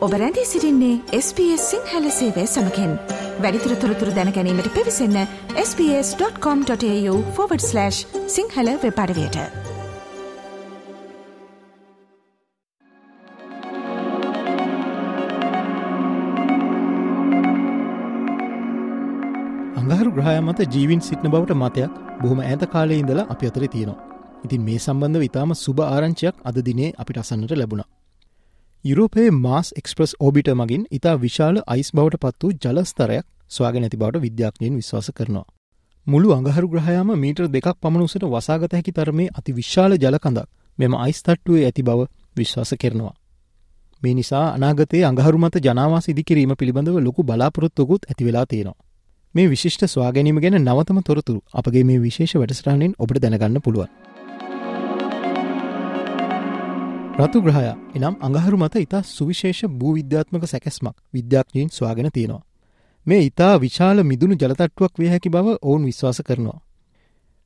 ඔබ රැඳී සිරින්නේ SBS සිංහල සේවය සමකෙන්. වැඩිතුර තොරතුර දැනැනීමට පිවිසන්න ps.com.ta/ සිංහල වෙපඩවයට අඟහරු ග්‍රහය මත ජීවින් සිටින බවට මතයක් බොහොම ඇත කාලය ඉඳලා අපි අතර තියෙනවා. ඉතින් මේ සම්බන්ධ ඉතාම සුභ ආරංචියක් අද දිනේ අපිට අසන්නට ලැබුණා. යුරෝපයේ මාස් එක්ස්ප්‍රස් ඕබිට මගින් ඉතා විශාල අයිස් බවට පත් වූ ජලස්තරයක් ස්වාගෙන ඇති බවට විද්‍යාඥයෙන් විශ්වාස කරනවා. මුළු අඟහරු ග්‍රහයාම මීටර් දෙකක් පමණුසට වසාගත හැකි තරමේ අති විශාල ජලකඳක් මෙම අයිස්තට්ටුවේ ඇති බව විශ්වාස කරනවා. මේ නිසා අනාගතයේ අඟහරු මත ජනවාස ඉදිකිරීම පිළිබඳව ලොකු බලාපොරොත්තුකුත් ඇතිවෙලා තියෙනවා. මේ විශිෂ්ට ස්වාගැනීම ගැන නවතම තොරතුරු අපගේ මේ විශේෂ වැඩසටානෙන් ඔබට දැනගන්න පුළුවන්. රතු ග්‍රහයා එනම් අඟහරු මත ඉතා සුවිශේෂ භූවිද්‍යාත්මක සැකැස්මක් විද්‍යාඥයෙන් ස්වාගෙන තියෙනවා. මේ ඉතා විශාල මිදුණු ජලතට්ටුවක් විය හැකි බව ඔවුන් විශ්වාස කරනවා.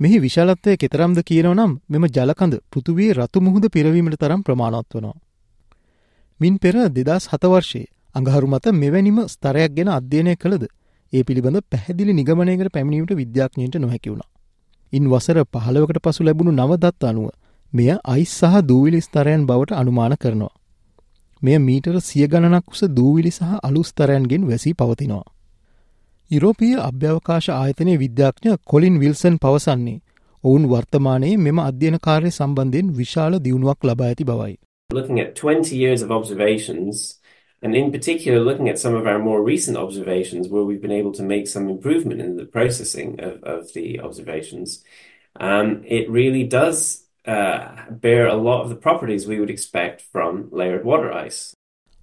මෙහි විශාලත්වය කෙතරම්ද කියනව නම් මෙම ජලකඳ පෘතුවී රතු මුහුද පිරවීමට තරම් ප්‍රමාණවත් වනවා. මින් පෙර දෙදස් හතවර්ෂයේ අඟහරු මත මෙවැනිම ස්තරයක් ගැන අධ්‍යයනය කළද ඒ පිළිබඳ පැහැදිලි නිගමනයකට පැමිණීමට විද්‍යාඥයට නොහැකි වුණා. ඉන් වසර පහළවකට පසු ලැබුණු නවදත් අනුව මෙය අයිස් සහ දූවිලි ස්තරයන් බවට අනුමාන කරනවා. මෙය මීටර සිය ගණනක් උස දූවිලි සහ අලුස්තරයන්ගෙන් වැසී පවතිනවා. යුරෝපීය අභ්‍යවකාශ ආයතනය විද්‍යාඥ කොලින් විල්සන් පවසන්නේ ඔවුන් වර්තමානයේ මෙම අධ්‍යයන කාර්ය සම්බන්ධයෙන් විශාල දියුණුවක් ලබා ඇති බවයි. Looking at 20 years of observations, and in particular looking at some of our more recent observations where we've been able to make some improvement in the processing of, of the observations, um, it really does uh, bear a lot of the properties we would expect from layered water ice.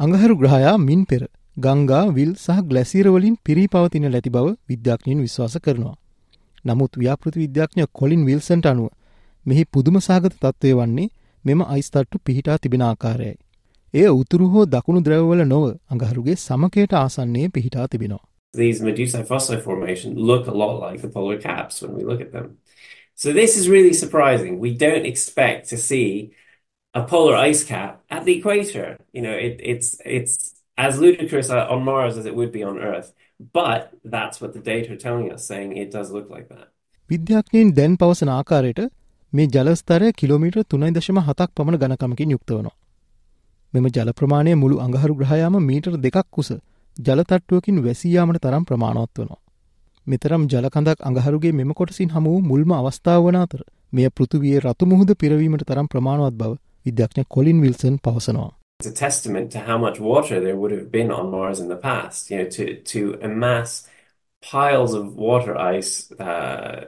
අඟහරු ග්‍රහයා මින් පෙර ගංගා විල් සහ ග්ලැසීරවලින් පිරී පවතින ලැති බව විද්‍යාඥයෙන් විශ්වාස කරනවා. නමුත් ව්‍යාපෘති විද්‍යාඥ කොලින් විල්සන්ට අනුව මෙහි පුදුම සාගත තත්ත්වය වන්නේ මෙම අයිස්තට්ටු පිහිටා තිබෙන ආකාරයයි. එය උතුරු හෝ දකුණු ද්‍රවවල නොව අඟහරුගේ සමකයට ආසන්නයේ පිහිටා තිබෙනවා. These Medusae fossae formation look a lot like the polar caps when we look at them. So this is really surprising. We don't expect to see a polar ice cap at the equator. You know, it, it's it's as ludicrous on Mars as it would be on Earth. But that's what the data are telling us, saying it does look like that. විද්‍යාඥයින් දැන් පවසන ආකාරයට මේ ජලස්තරය kilometre තුනයි දශම හතක් පමණ ගණකමකින් යුක්ත වනවා. මෙම ජල ප්‍රමාණය මුළු අඟහරු ග්‍රහයාම මීටර් දෙකක් කුස ජලතට්ටුවකින් වැසීයාමට තරම් ප්‍රමාණවත් වනවා. මෙතරම් ජලකඳක් අඟහරුගේ මෙම කොටසින් හමු මුල්ම අවස්ථාව වන අතර මෙය පෘතුවියේ රතු මුහුද පිරවීමට තරම් ප්‍රමාණවත් බව විද්‍යාඥ කොලින් විල්සන් පවසනවා. It's a testament to how much water there would have been on Mars in the past, you know, to, to amass piles of water ice uh,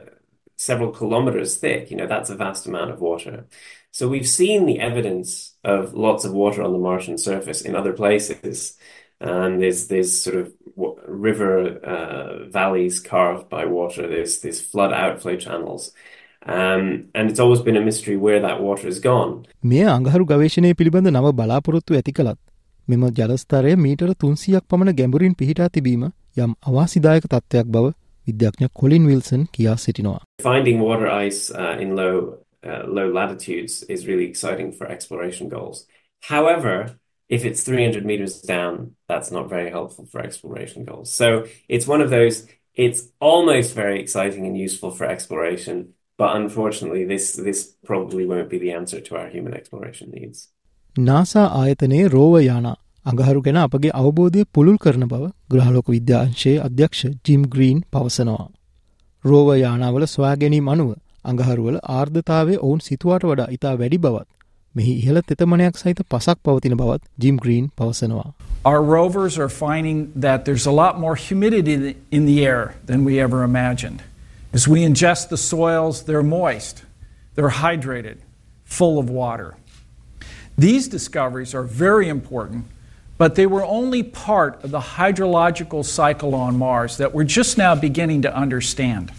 several kilometers thick, you know, that's a vast amount of water. So we've seen the evidence of lots of water on the Martian surface in other places. And there's there's sort of river uh, valleys carved by water. There's there's flood outflow channels. Um, and it's always been a mystery where that water has gone. මේ අඟහරු ගවේෂණය පිළිබඳ නව බලාපොරොත්තු ඇති කළත් මෙම ජලස්තරය මීටර තුන්සියක් පමණ ගැඹුරින් පිහිටා තිබීම යම් අවාසිදායක තත්ත්වයක් බව විද්‍යාඥ කොලින් විල්සන් කියා සිටිනවා. Finding water ice uh, in low uh, low latitudes is really exciting for exploration goals. However, if it's 300 meters down, that's not very helpful for exploration goals. So it's one of those, it's almost very exciting and useful for exploration, but unfortunately, this, this probably won't be the answer to our human exploration needs. NASA ආයතනයේ rover යානා අඟහරු ගැන අපගේ අවබෝධය පුළුල් කරන බව ග්‍රහලෝක විද්‍යාංශයේ අධ්‍යක්ෂ gym Green පවසනවා. රෝව යානාවල සොයාගැනීම අනුව අඟහරුවල ආර්ධතාවේ ඔවුන් සිතුවාට වඩා ඉතා වැඩි බවත් මෙහි ඉහළ තෙතමනයක් සහිත පසක් පවතින බවත් ජිම් ග්‍රීන් පවසනවා. Our rovers are finding that there's a lot more humidity in the air than we ever imagined. As we ingest the soils, they're moist, they're hydrated, full of water. These discoveries are very important, but they were only part of the hydrological cycle on Mars that we're just now beginning to understand.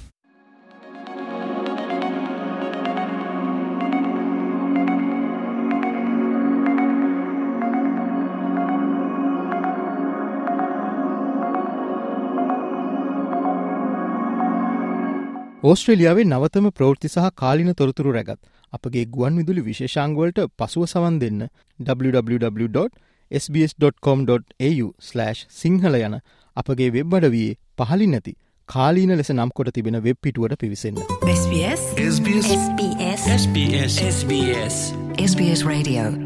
ඕස්ට්‍රේලියාවේ නවතම ප්‍රවෘත්ති සහ කාලින තොරතුරු රැගත් අපගේ ගුවන් විදුලි විශේෂංගවලට පසුව සවන් දෙන්න www. sbs.com.au/ සිංහල යන අපගේ වෙබ් අඩවයේ පහලි නැති කාලීන ලෙස නම් කොට තිබෙන වෙබ් පිටුවට පිවිසන්න. SBS SBS SBS SBS SBS SBS Radio